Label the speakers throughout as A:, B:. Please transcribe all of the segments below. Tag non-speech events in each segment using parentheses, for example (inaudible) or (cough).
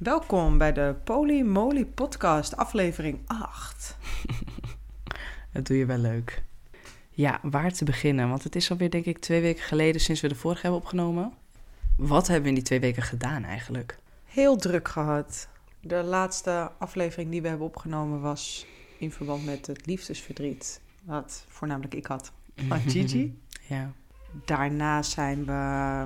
A: Welkom bij de Poly Moly Podcast, aflevering 8. (laughs)
B: Dat doe je wel leuk. Ja, waar te beginnen? Want het is alweer, denk ik, twee weken geleden sinds we de vorige hebben opgenomen. Wat hebben we in die twee weken gedaan eigenlijk?
A: Heel druk gehad. De laatste aflevering die we hebben opgenomen was in verband met het liefdesverdriet. Wat voornamelijk ik had (laughs) van Gigi.
B: ja.
A: Daarna zijn we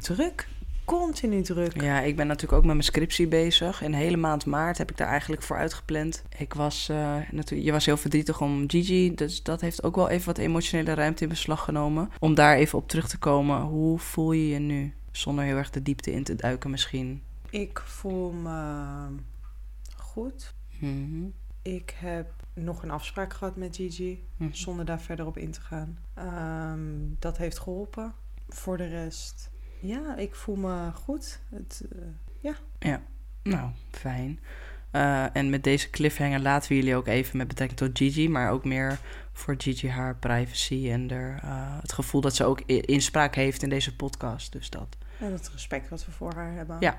A: druk, continu druk.
B: ja, ik ben natuurlijk ook met mijn scriptie bezig. En de hele maand maart heb ik daar eigenlijk voor uitgepland. Ik was, eh, natuurlijk, je was heel verdrietig om Gigi, dus dat heeft ook wel even wat emotionele ruimte in beslag genomen. Om daar even op terug te komen, hoe voel je je nu? Zonder heel erg de diepte in te duiken misschien.
A: Ik voel me goed.
B: Mhm.
A: Ik heb nog een afspraak gehad met Gigi,
B: Mhm.
A: zonder daar verder op in te gaan. Ehm, dat heeft geholpen. Voor de rest, ja, ik voel me goed. Het, eh,
B: Nou, fijn. Eh, en met deze cliffhanger laten we jullie ook even met betrekking tot Gigi, maar ook meer voor Gigi haar privacy en er, eh, het gevoel dat ze ook inspraak heeft in deze podcast. Dus dat.
A: en het respect wat we voor haar hebben.
B: Ja.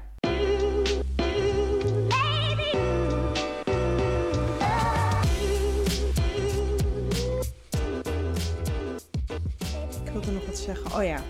A: Ik wilde nog wat zeggen. Oh ja,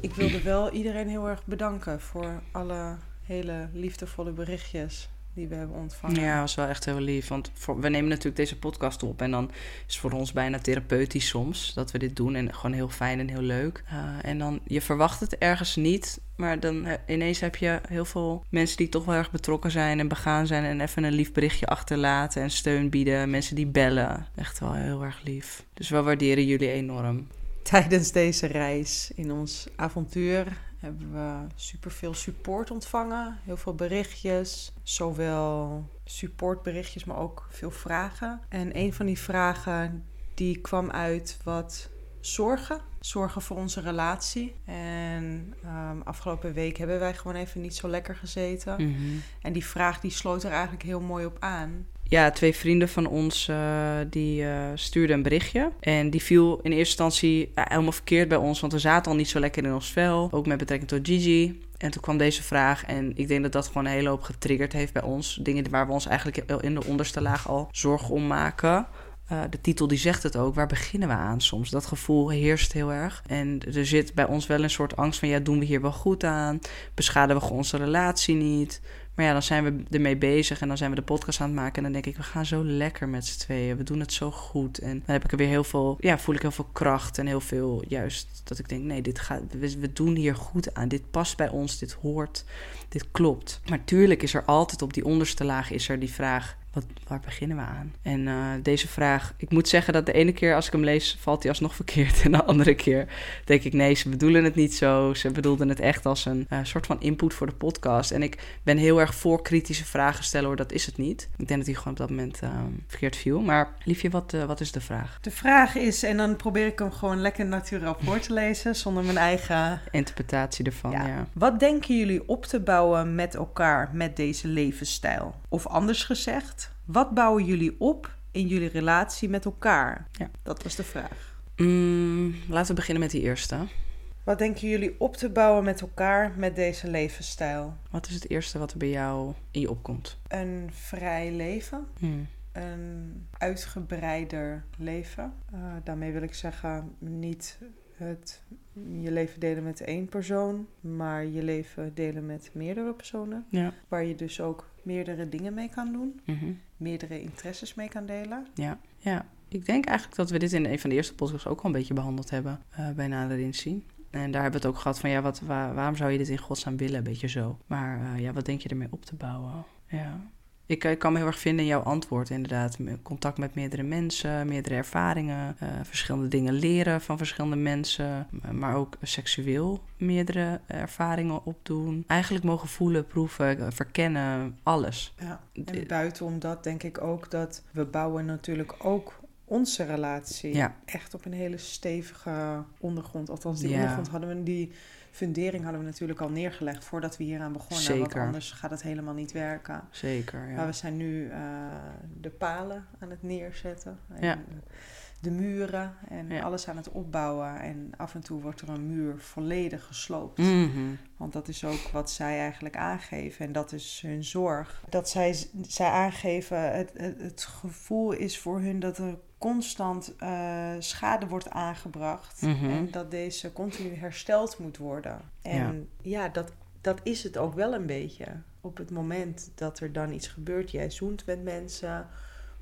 A: ik wilde wel iedereen heel erg bedanken voor alle hele liefdevolle berichtjes die we hebben ontvangen.
B: Ja, was wel echt heel lief. Want we nemen natuurlijk deze podcast op. En dan is het voor ons bijna therapeutisch soms dat we dit doen. En gewoon heel fijn en heel leuk. Eh, en dan, je verwacht het ergens niet. Maar dan eh, ineens heb je heel veel mensen die toch wel erg betrokken zijn en begaan zijn. En even een lief berichtje achterlaten en steun bieden. Mensen die bellen. Echt wel heel erg lief. Dus we waarderen jullie enorm.
A: Tijdens deze reis in ons avontuur hebben we superveel support ontvangen. Heel veel berichtjes, zowel supportberichtjes, maar ook veel vragen. En een van die vragen die kwam uit wat zorgen. Zorgen voor onze relatie. En ehm, afgelopen week hebben wij gewoon even niet zo lekker gezeten.
B: Mhm.
A: En die vraag die sloot er eigenlijk heel mooi op aan.
B: Ja, twee vrienden van ons eh, die eh, stuurden een berichtje. En die viel in eerste instantie eh, helemaal verkeerd bij ons, want we zaten al niet zo lekker in ons vel. Ook met betrekking tot Gigi. En toen kwam deze vraag en ik denk dat dat gewoon een hele hoop getriggerd heeft bij ons. Dingen waar we ons eigenlijk in de onderste laag al zorgen om maken. De titel die zegt het ook, waar beginnen we aan soms? Dat gevoel heerst heel erg. En er zit bij ons wel een soort angst van, ja, doen we hier wel goed aan? Beschadigen we onze relatie niet? Maar ja, dan zijn we ermee bezig en dan zijn we de podcast aan het maken. En dan denk ik, we gaan zo lekker met z'n tweeën. We doen het zo goed. En dan heb ik er weer heel veel, ja, voel ik heel veel kracht en heel veel juist dat ik denk, nee, dit gaat, we, we doen hier goed aan. Dit past bij ons, dit hoort, dit klopt. Maar tuurlijk is er altijd op die onderste laag is er die vraag, wat, waar beginnen we aan? En eh, deze vraag, ik moet zeggen dat de ene keer als ik hem lees, valt hij alsnog verkeerd. (laughs) En de andere keer denk ik, nee, ze bedoelen het niet zo. Ze bedoelden het echt als een eh, soort van input voor de podcast. En ik ben heel erg voor kritische vragen stellen, hoor, dat is het niet. Ik denk dat hij gewoon op dat moment eh, verkeerd viel. Maar liefje, wat, wat is de vraag?
A: De vraag is, en dan probeer ik hem gewoon lekker natuurlijk voor te lezen, zonder mijn eigen
B: Interpretatie ervan, ja.
A: Ja. Wat denken jullie op te bouwen met elkaar met deze levensstijl? Of anders gezegd, wat bouwen jullie op in jullie relatie met elkaar?
B: Ja.
A: Dat was de vraag.
B: Mm, laten we beginnen met die eerste.
A: Wat denken jullie op te bouwen met elkaar met deze levensstijl?
B: Wat is het eerste wat er bij jou in je opkomt?
A: Een vrij leven,
B: Hmm.
A: een uitgebreider leven. Eh, daarmee wil ik zeggen, niet het je leven delen met één persoon, maar je leven delen met meerdere personen.
B: Ja.
A: Waar je dus ook meerdere dingen mee kan doen.
B: Mhm.
A: meerdere interesses mee kan delen.
B: Ja. ja, ik denk eigenlijk dat we dit in een van de eerste podcasts ook al een beetje behandeld hebben eh, bij nader inzien. En daar hebben we het ook gehad van, ja, wat, waar- waarom zou je dit in godsnaam willen? Een beetje zo. Maar eh, ja, wat denk je ermee op te bouwen? Ja. Ik, ik kan me heel erg vinden in jouw antwoord, inderdaad. Contact met meerdere mensen, meerdere ervaringen, eh, verschillende dingen leren van verschillende mensen, maar ook seksueel meerdere ervaringen opdoen. Eigenlijk mogen voelen, proeven, eh, verkennen, alles.
A: Ja.
B: Eh,
A: En buitenom dat denk ik ook dat we bouwen natuurlijk ook onze relatie
B: Ja.
A: echt op een hele stevige ondergrond. Althans, die
B: Ja.
A: ondergrond hadden we, die fundering hadden we natuurlijk al neergelegd voordat we hieraan begonnen. Want
B: Zeker.
A: anders gaat het helemaal niet werken.
B: Zeker,
A: Maar
B: ja.
A: we zijn nu eh, de palen aan het neerzetten. En,
B: Ja.
A: De muren en
B: Ja.
A: alles aan het opbouwen. En af en toe wordt er een muur volledig gesloopt.
B: Mhm.
A: Want dat is ook wat zij eigenlijk aangeven. En dat is hun zorg. Dat zij, zij aangeven, het, het, het gevoel is voor hun dat er constant eh, schade wordt aangebracht.
B: Mhm.
A: En dat deze continu hersteld moet worden. En ja, dat, dat is het ook wel een beetje. Op het moment dat er dan iets gebeurt, jij zoent met mensen...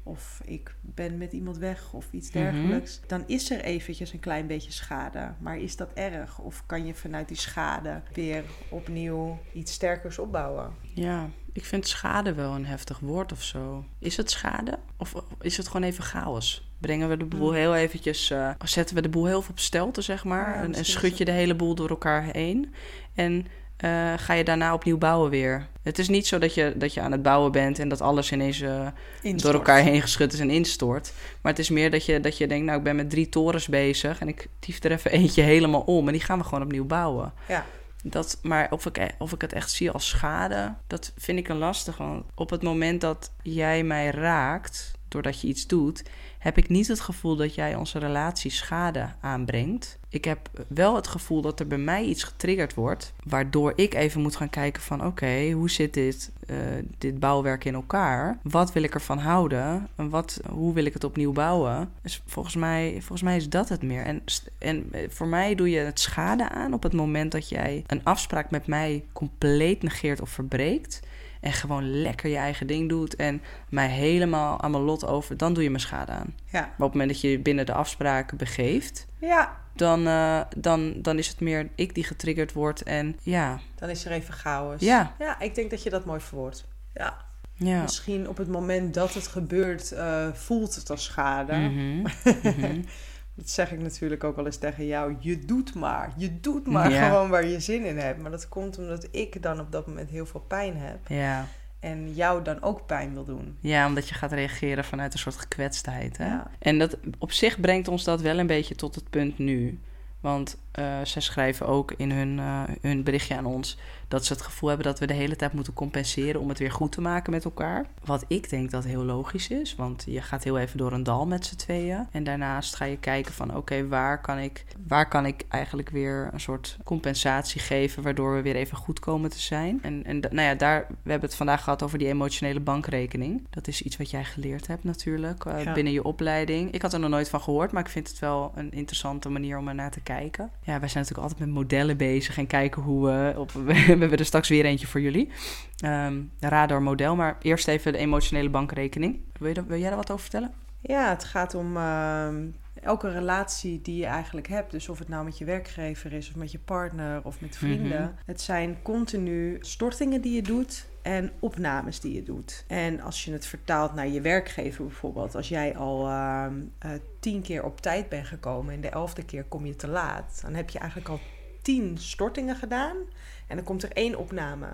A: of ik ben met iemand weg of iets
B: Mhm.
A: dergelijks... dan is er eventjes een klein beetje schade. Maar is dat erg? Of kan je vanuit die schade weer opnieuw iets sterkers opbouwen?
B: Ja, ik vind schade wel een heftig woord of zo. Is het schade? Of is het gewoon even chaos? Brengen we de boel
A: Hmm.
B: heel eventjes... eh, zetten we de boel heel veel op stelte, zeg maar?
A: Ja,
B: en, en schud je de hele boel door elkaar heen? En eh, ga je daarna opnieuw bouwen weer? Het is niet zo dat je, dat je aan het bouwen bent... en dat alles ineens eh, door elkaar heen geschud is en instort. Maar het is meer dat je, dat je denkt... nou, ik ben met drie torens bezig... en ik tief er even (laughs) eentje helemaal om... en die gaan we gewoon opnieuw bouwen.
A: Ja.
B: Dat, maar of ik, of ik het echt zie als schade, dat vind ik een lastig. Want op het moment dat jij mij raakt, doordat je iets doet, heb ik niet het gevoel dat jij onze relatie schade aanbrengt. Ik heb wel het gevoel dat er bij mij iets getriggerd wordt, waardoor ik even moet gaan kijken van oké, hoe zit dit, eh, dit bouwwerk in elkaar? Wat wil ik ervan houden? En wat, hoe wil ik het opnieuw bouwen? Dus volgens mij, volgens mij is dat het meer. En, en eh, voor mij doe je het schade aan op het moment dat jij een afspraak met mij compleet negeert of verbreekt. En gewoon lekker je eigen ding doet en mij helemaal aan mijn lot over, dan doe je me schade aan.
A: Ja.
B: Maar op het moment dat je je binnen de afspraken begeeft,
A: ja,
B: dan, eh, dan, dan is het meer ik die getriggerd wordt. En ja,
A: dan is er even chaos.
B: Ja.
A: ja, ik denk dat je dat mooi verwoordt. Ja.
B: ja.
A: Misschien op het moment dat het gebeurt, eh, voelt het als schade.
B: Mhm, (laughs) mhm.
A: Dat zeg ik natuurlijk ook wel eens tegen jou. Je doet maar. Je doet maar
B: Ja.
A: gewoon waar je zin in hebt. Maar dat komt omdat ik dan op dat moment heel veel pijn heb.
B: ja.
A: En jou dan ook pijn wil doen.
B: ja, omdat je gaat reageren vanuit een soort gekwetstheid. Hè?
A: Ja.
B: En dat, op zich brengt ons dat wel een beetje tot het punt nu. Want eh zij schrijven ook in hun, eh, hun berichtje aan ons dat ze het gevoel hebben dat we de hele tijd moeten compenseren om het weer goed te maken met elkaar. Wat ik denk dat heel logisch is, want je gaat heel even door een dal met z'n tweeën. En daarnaast ga je kijken van oké, waar kan ik waar kan ik eigenlijk weer een soort compensatie geven waardoor we weer even goed komen te zijn. En, en nou ja, daar, we hebben het vandaag gehad over die emotionele bankrekening. Dat is iets wat jij geleerd hebt natuurlijk eh,
A: Ja.
B: binnen je opleiding. Ik had er nog nooit van gehoord, maar ik vind het wel een interessante manier om er naar te kijken. Ja, wij zijn natuurlijk altijd met modellen bezig en kijken hoe we... Op, (laughs) we hebben er straks weer eentje voor jullie. Ehm radar model, maar eerst even de emotionele bankrekening. Wil, je, wil jij daar wat over vertellen?
A: Ja, het gaat om ehm, elke relatie die je eigenlijk hebt. Dus of het nou met je werkgever is, of met je partner, of met vrienden.
B: Mhm.
A: Het zijn continu stortingen die je doet en opnames die je doet. En als je het vertaalt naar je werkgever bijvoorbeeld. Als jij al ehm, eh, tien keer op tijd bent gekomen en de elfde keer kom je te laat. Dan heb je eigenlijk al tien stortingen gedaan. En dan komt er één opname.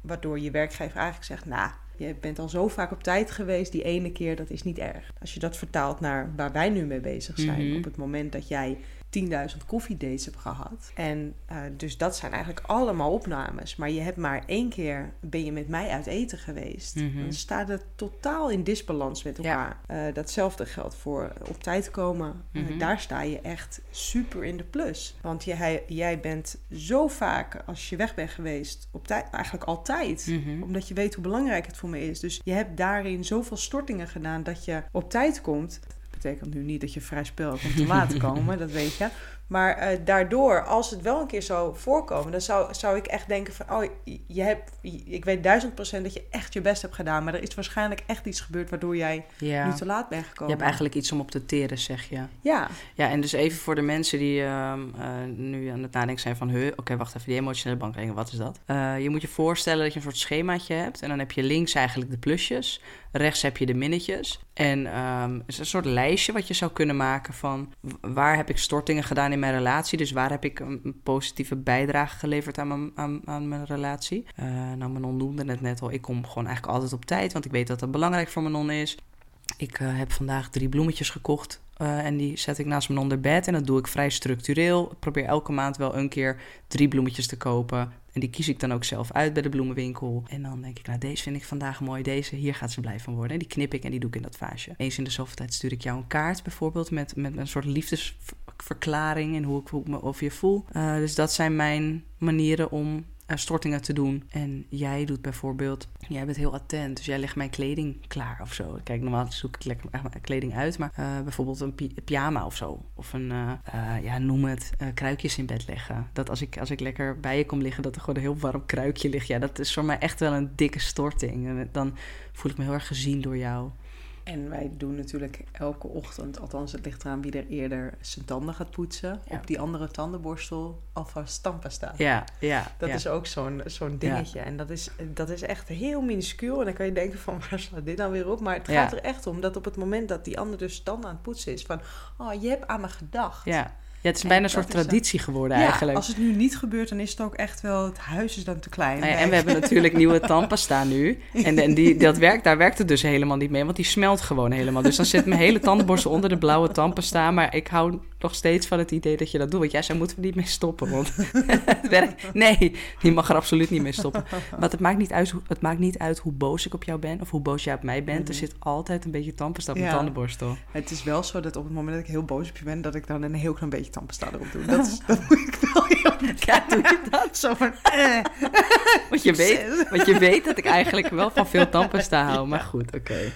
A: Waardoor je werkgever eigenlijk zegt, nou... Je bent al zo vaak op tijd geweest, die ene keer, dat is niet erg. Als je dat vertaalt naar waar wij nu mee bezig zijn,
B: Mhm.
A: op het moment dat jij 10.000 koffiedates hebt gehad. En eh, dus dat zijn eigenlijk allemaal opnames. Maar je hebt maar één keer, ben je met mij uit eten geweest.
B: Mhm.
A: Dan staat het totaal in disbalans met
B: Ja.
A: elkaar. Eh, datzelfde geldt voor op tijd komen. Eh,
B: Mhm.
A: daar sta je echt super in de plus. Want jij, jij bent zo vaak, als je weg bent geweest, op tijd, eigenlijk altijd
B: Mhm.
A: omdat je weet hoe belangrijk het voor me is. Dus je hebt daarin zoveel stortingen gedaan dat je op tijd komt. Dat betekent nu niet dat je vrij spel om te laat komen, (laughs) dat weet je. Maar eh, daardoor, als het wel een keer zou voorkomen, dan zou, zou ik echt denken van... oh, je hebt, ik weet duizend procent dat je echt je best hebt gedaan... maar er is waarschijnlijk echt iets gebeurd waardoor jij
B: Ja.
A: nu te laat bent
B: Je
A: gekomen.
B: hebt eigenlijk iets om op te teren, zeg je.
A: Ja,
B: Ja, en dus even voor de mensen die ehm, eh, nu aan het nadenken zijn van... "Huh, oké, wacht even, die emotionele bankrekening, wat is dat? Eh, je moet je voorstellen dat je een soort schemaatje hebt... en dan heb je links eigenlijk de plusjes, rechts heb je de minnetjes... en ehm, het is een soort lijstje wat je zou kunnen maken van... waar heb ik stortingen gedaan in mijn relatie... dus waar heb ik een, positieve bijdrage geleverd aan mijn, aan, mijn relatie. Eh nou, Manon noemde het net al, ik kom gewoon eigenlijk altijd op tijd... want ik weet dat dat belangrijk voor Manon is... Ik eh, heb vandaag drie bloemetjes gekocht eh, en die zet ik naast mijn onderbed. En dat doe ik vrij structureel. Ik probeer elke maand wel een keer drie bloemetjes te kopen En die kies ik dan ook zelf uit bij de bloemenwinkel. En dan denk ik, nou deze vind ik vandaag mooi, deze, hier gaat ze blij van worden. En die knip ik en die doe ik in dat vaasje. Eens in de zoveel tijd stuur ik jou een kaart bijvoorbeeld met, met een soort liefdesverklaring en hoe ik, me over je voel. Uh, dus dat zijn mijn manieren om uh, stortingen te doen. En jij doet bijvoorbeeld, jij bent heel attent, dus jij legt mijn kleding klaar of zo. Kijk, normaal zoek ik lekker mijn kleding uit, maar bijvoorbeeld een pyjama of zo. Of een, uh, ja, noem het, kruikjes in bed leggen. Dat als ik, als ik lekker bij je kom liggen, dat er gewoon een heel warm kruikje ligt. Ja, dat is voor mij echt wel een dikke storting. Dan voel ik me heel erg gezien door jou.
A: En wij doen natuurlijk elke ochtend, althans het ligt eraan wie er eerder zijn tanden gaat poetsen,
B: Ja.
A: op die andere tandenborstel alvast tandpasta.
B: Ja, ja.
A: Dat
B: ja.
A: is ook zo'n zo'n dingetje. En dat is, dat is echt heel minuscuul. En dan kan je denken van, (laughs) waar slaat dit nou weer op? Maar het gaat er echt om dat op het moment dat die ander dus tanden aan het poetsen is... van, oh, je hebt aan me gedacht.
B: Ja. Ja, het is
A: En
B: bijna een soort
A: eh,
B: traditie geworden
A: Ja,
B: eigenlijk.
A: als het nu niet gebeurt, dan is het ook echt wel... het huis is dan te klein.
B: Nou ja, en we hebben natuurlijk (laughs) nieuwe tandpasta nu. En, en die, dat werkt, daar werkt het dus helemaal niet mee, want die smelt gewoon helemaal. Dus dan zit mijn hele tandenborstel onder de blauwe tandpasta. Maar ik hou nog steeds van het idee dat je dat doet. Want jij zei, moeten we niet mee stoppen? Want (laughs) het werkt. Nee, die mag er absoluut niet mee stoppen. Want het maakt, niet uit, hoe- het maakt niet uit hoe boos ik op jou ben of hoe boos jij op mij bent. Er
A: Mhm.
B: zit altijd een beetje tandpasta op mijn tandenborstel.
A: Het is wel zo dat op het moment dat ik heel boos op je ben... dat ik dan een heel klein beetje tandpasta erop doe. Dat, is, dat moet ik wel heel (laughs)
B: Ja, doe je dat?
A: Zo van, eh. (laughs)
B: Want je weet, want je weet dat ik eigenlijk wel van veel tandpasta hou. (laughs) Maar goed, oké.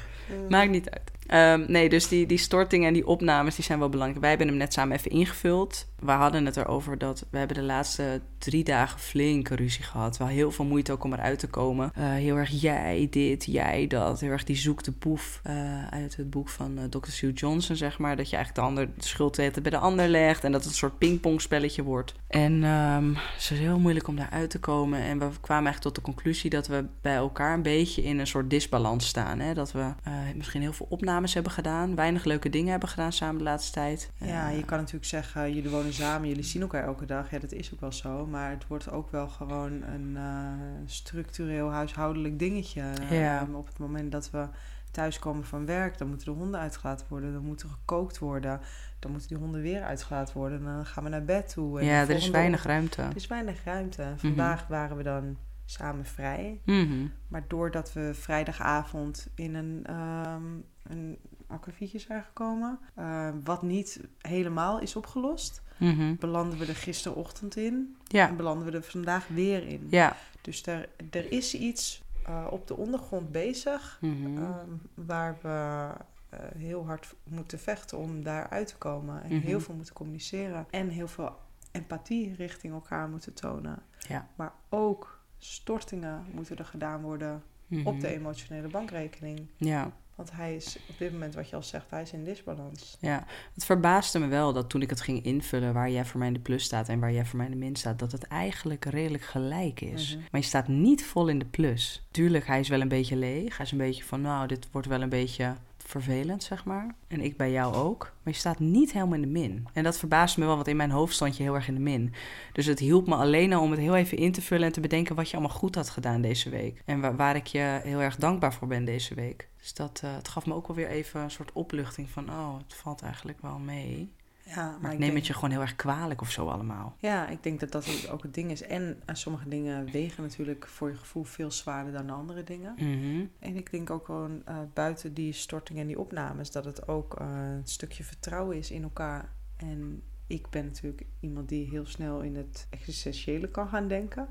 B: Maakt niet uit. Ehm, nee, dus die, die stortingen en die opnames die zijn wel belangrijk. Wij hebben hem net samen even ingevuld. We hadden het erover dat we hebben de laatste drie dagen flinke ruzie gehad. Wel heel veel moeite ook om eruit te komen. Eh, heel erg jij dit, jij dat. Heel erg die zoek de poef eh, uit het boek van eh, Dr. Sue Johnson, zeg maar. Dat je eigenlijk de, ander, de schuld bij de ander legt. En dat het een soort pingpongspelletje wordt. En ehm, het is heel moeilijk om daaruit te komen. En we kwamen eigenlijk tot de conclusie dat we bij elkaar een beetje in een soort disbalans staan. Hè? Dat we misschien heel veel opnames hebben gedaan. Weinig leuke dingen hebben gedaan samen de laatste tijd.
A: Ja, je kan natuurlijk zeggen, jullie wonen samen, jullie zien elkaar elke dag. Ja, dat is ook wel zo. Maar het wordt ook wel gewoon een eh, structureel huishoudelijk dingetje.
B: Ja.
A: Ehm, op het moment dat we thuiskomen van werk, dan moeten de honden uitgelaten worden. Dan moet er gekookt worden. Dan moeten die honden weer uitgelaten worden. Dan gaan we naar bed toe. En
B: ja, er is weinig ruimte.
A: Er is weinig ruimte. Vandaag waren we dan samen vrij.
B: Mhm.
A: Maar doordat we vrijdagavond in een, ehm een akkefietje zijn gekomen, eh, wat niet helemaal is opgelost,
B: Mhm.
A: belanden we er gisterochtend in
B: Ja,
A: en belanden we er vandaag weer in.
B: ja.
A: Dus er, er is iets eh, op de ondergrond bezig
B: Mhm.
A: ehm, waar we eh, heel hard moeten vechten om daaruit te komen. En
B: Mhm.
A: heel veel moeten communiceren en heel veel empathie richting elkaar moeten tonen.
B: Ja.
A: Maar ook stortingen moeten er gedaan worden op de emotionele bankrekening.
B: Ja,
A: Want hij is op dit moment, wat je al zegt, hij is in disbalans.
B: ja. Het verbaasde me wel dat toen ik het ging invullen waar jij voor mij in de plus staat en waar jij voor mij in de min staat, dat het eigenlijk redelijk gelijk is.
A: Mhm.
B: Maar je staat niet vol in de plus. Tuurlijk, hij is wel een beetje leeg. Hij is een beetje van, nou, dit wordt wel een beetje vervelend, zeg maar. En ik bij jou ook. Maar je staat niet helemaal in de min. En dat verbaasde me wel, want in mijn hoofd stond je heel erg in de min. Dus het hielp me alleen al om het heel even in te vullen en te bedenken wat je allemaal goed had gedaan deze week. En waar, waar ik je heel erg dankbaar voor ben deze week. Dus dat eh, het gaf me ook wel weer even een soort opluchting van, oh, het valt eigenlijk wel mee.
A: Ja,
B: Maar ik neem het je gewoon heel erg kwalijk of zo allemaal.
A: Ja, ik denk dat dat ook het ding is. En sommige dingen wegen natuurlijk voor je gevoel veel zwaarder dan de andere dingen.
B: Mhm.
A: En ik denk ook gewoon eh, buiten die storting en die opnames, dat het ook eh, een stukje vertrouwen is in elkaar. En ik ben natuurlijk iemand die heel snel in het existentiële kan gaan denken.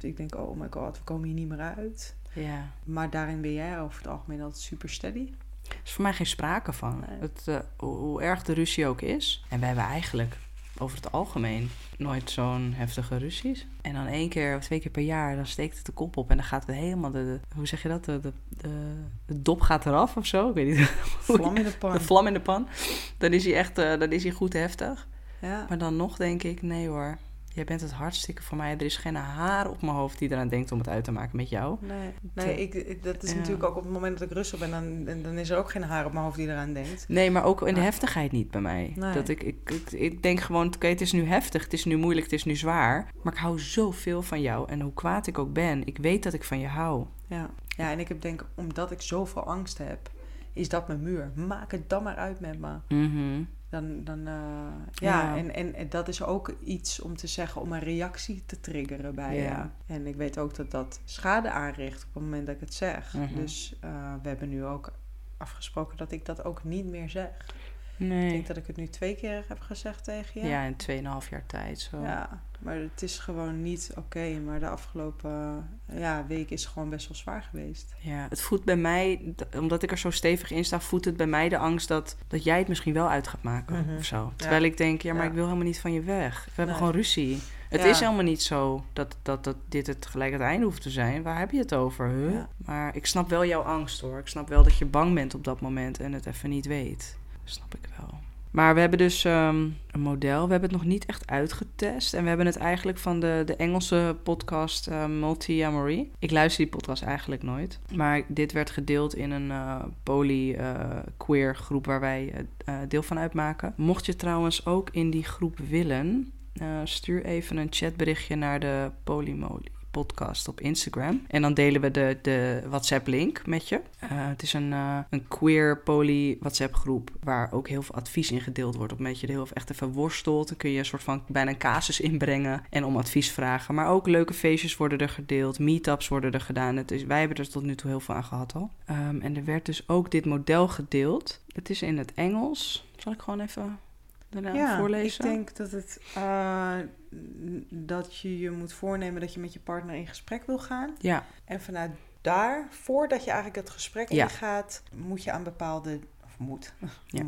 A: Dus ik denk, oh my god, we komen hier niet meer uit.
B: Ja.
A: Maar daarin ben jij over het algemeen altijd super steady.
B: Er is voor mij geen sprake van.
A: Nee.
B: Het, eh, hoe, erg de ruzie ook is. En we hebben eigenlijk over het algemeen nooit zo'n heftige ruzies. En dan één keer of twee keer per jaar, dan steekt het de kop op. En dan gaat het helemaal, de, de- hoe zeg je dat? De, de, de, de dop gaat eraf of zo. Ik weet niet. (laughs)
A: Vlam in de pan.
B: De vlam in de pan. Dan is hij echt, eh, dan is hij goed heftig.
A: Ja.
B: Maar dan nog denk ik, nee hoor. Jij bent het hartstikke voor mij. Er is geen haar op mijn hoofd die eraan denkt om het uit te maken met jou.
A: Nee, nee ik, ik- dat is
B: Ja.
A: natuurlijk ook op het moment dat ik rustig ben, dan, dan- is er ook geen haar op mijn hoofd die eraan denkt.
B: Nee, maar ook in de heftigheid niet bij mij.
A: Nee.
B: Dat ik, ik, ik, ik denk gewoon, oké, het is nu heftig, het is nu moeilijk, het is nu zwaar. Maar ik hou zoveel van jou. En hoe kwaad ik ook ben, ik weet dat ik van je hou.
A: Ja. ja, en ik heb denk, omdat ik zoveel angst heb, is dat mijn muur. Maak het dan maar uit met me.
B: Mhm.
A: Dan, dan, eh, ja,
B: Ja.
A: En, en, en dat is ook iets om te zeggen om een reactie te triggeren bij
B: Ja.
A: je. En ik weet ook dat dat schade aanricht op het moment dat ik het zeg.
B: Mhm.
A: Dus eh, we hebben nu ook afgesproken dat ik dat ook niet meer zeg. Ik
B: Nee.
A: denk dat ik het nu twee keer heb gezegd tegen je.
B: Ja, in 2,5 jaar tijd zo.
A: Ja, maar het is gewoon niet oké. Maar de afgelopen ja, week is gewoon best wel zwaar geweest.
B: Ja, het voedt bij mij, omdat ik er zo stevig in sta, voedt het bij mij de angst dat, dat jij het misschien wel uit gaat maken of zo. Terwijl ik denk, ja, maar
A: Ja.
B: ik wil helemaal niet van je weg. We hebben gewoon ruzie. Het
A: Ja.
B: is helemaal niet zo dat, dat, dat dit het gelijk het einde hoeft te zijn. Waar heb je het over? Huh?
A: Ja.
B: Maar ik snap wel jouw angst hoor. Ik snap wel dat je bang bent op dat moment en het even niet weet. Dat snap ik wel. Maar we hebben dus ehm, een model. We hebben het nog niet echt uitgetest. En we hebben het eigenlijk van de, de Engelse podcast eh Multi Amory. Ik luister die podcast eigenlijk nooit. Maar dit werd gedeeld in een eh poly eh, queer groep waar wij deel van uitmaken. Mocht je trouwens ook in die groep willen, stuur even een chatberichtje naar de Polymoly podcast op Instagram. En dan delen we de, de WhatsApp-link met je. Eh, het is een, eh, een queer poly WhatsApp-groep waar ook heel veel advies in gedeeld wordt. Op je er heel echt even worstelt, dan kun je een soort van bijna een casus inbrengen en om advies vragen. Maar ook leuke feestjes worden er gedeeld, meetups worden er gedaan. Het is, wij hebben er tot nu toe heel veel aan gehad al. Ehm, en er werd dus ook dit model gedeeld. Het is in het Engels. Zal ik gewoon even daarna voorlezen?
A: ik denk dat het eh, dat je je moet voornemen dat je met je partner in gesprek wil gaan.
B: Ja,
A: En vanuit daar, voordat je eigenlijk het gesprek
B: Ja.
A: ingaat, moet je aan bepaalde, of moet, (laughs)
B: Ja.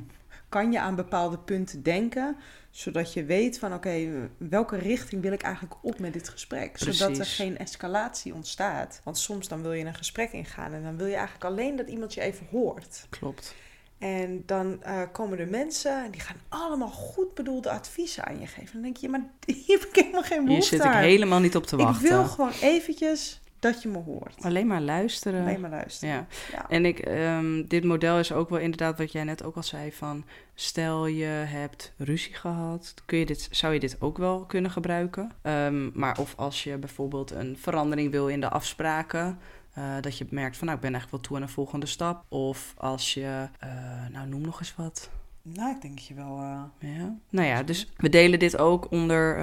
A: kan je aan bepaalde punten denken, zodat je weet van oké, welke richting wil ik eigenlijk op met dit gesprek, zodat er geen escalatie ontstaat. Want soms dan wil je een gesprek ingaan en dan wil je eigenlijk alleen dat iemand je even hoort.
B: klopt.
A: En dan eh, komen er mensen en die gaan allemaal goed bedoelde adviezen aan je geven. Dan denk je, maar (laughs) hier heb ik helemaal geen
B: Hier
A: behoefte
B: zit ik
A: aan.
B: helemaal niet op te
A: Ik
B: wachten.
A: wil gewoon eventjes dat je me hoort.
B: Alleen maar luisteren.
A: Alleen maar luisteren.
B: Ja.
A: Ja.
B: En ik, ehm, dit model is ook wel inderdaad wat jij net ook al zei van... stel je hebt ruzie gehad, kun je dit, zou je dit ook wel kunnen gebruiken. Ehm, maar of als je bijvoorbeeld een verandering wil in de afspraken... eh, dat je merkt van nou, ik ben eigenlijk wel toe aan een volgende stap. Of als je, eh, nou noem nog eens wat...
A: Nou, ik denk dat je wel... eh,
B: Ja. Nou ja, dus we delen dit ook onder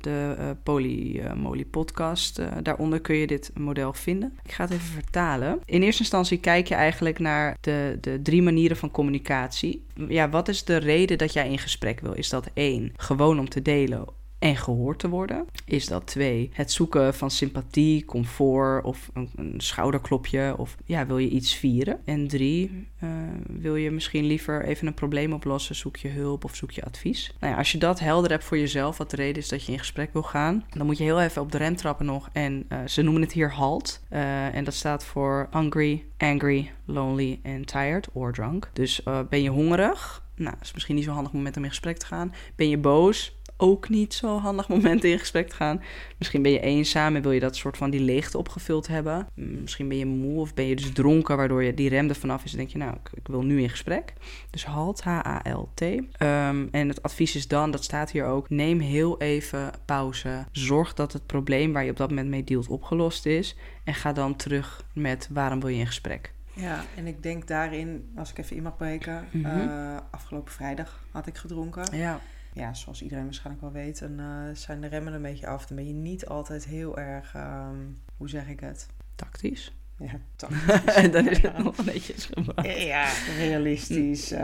B: de eh Polymoly podcast. Daaronder kun je dit model vinden. Ik ga het even vertalen. In eerste instantie kijk je eigenlijk naar de, de drie manieren van communicatie. Ja, wat is de reden dat jij in gesprek wil? Is dat één, gewoon om te delen en gehoord te worden? Is dat twee, het zoeken van sympathie, comfort of een, een schouderklopje? Of ja, wil je iets vieren? En drie, eh, wil je misschien liever even een probleem oplossen? Zoek je hulp of zoek je advies? Nou ja, als je dat helder hebt voor jezelf, wat de reden is dat je in gesprek wil gaan, dan moet je heel even op de rem trappen nog. En eh, ze noemen het hier HALT. Eh, en dat staat voor hungry, angry, lonely and tired or drunk. Dus ben je hongerig? Nou, is misschien niet zo'n handig om in gesprek te gaan. Ben je boos? Ook niet zo'n handig moment in gesprek te gaan. Misschien ben je eenzaam en wil je dat soort van die leegte opgevuld hebben. Mm, Misschien ben je moe of ben je dus dronken, waardoor je die rem er vanaf is. En denk je, nou, ik, ik wil nu in gesprek. Dus HALT, H-A-L-T. Ehm, en het advies is dan, dat staat hier ook, neem heel even pauze. Zorg dat het probleem waar je op dat moment mee dealt opgelost is. En ga dan terug met waarom wil je in gesprek.
A: Ja, en ik denk daarin, als ik even in mag breken...
B: Mhm.
A: eh, afgelopen vrijdag had ik gedronken.
B: Ja,
A: Ja, zoals iedereen waarschijnlijk wel weet, dan eh, zijn de remmen een beetje af. Dan ben je niet altijd heel erg, ehm, hoe zeg ik het?
B: tactisch.
A: Ja, (laughs)
B: en dan is het
A: ja.
B: nog netjes gemaakt.
A: ja, realistisch. eh,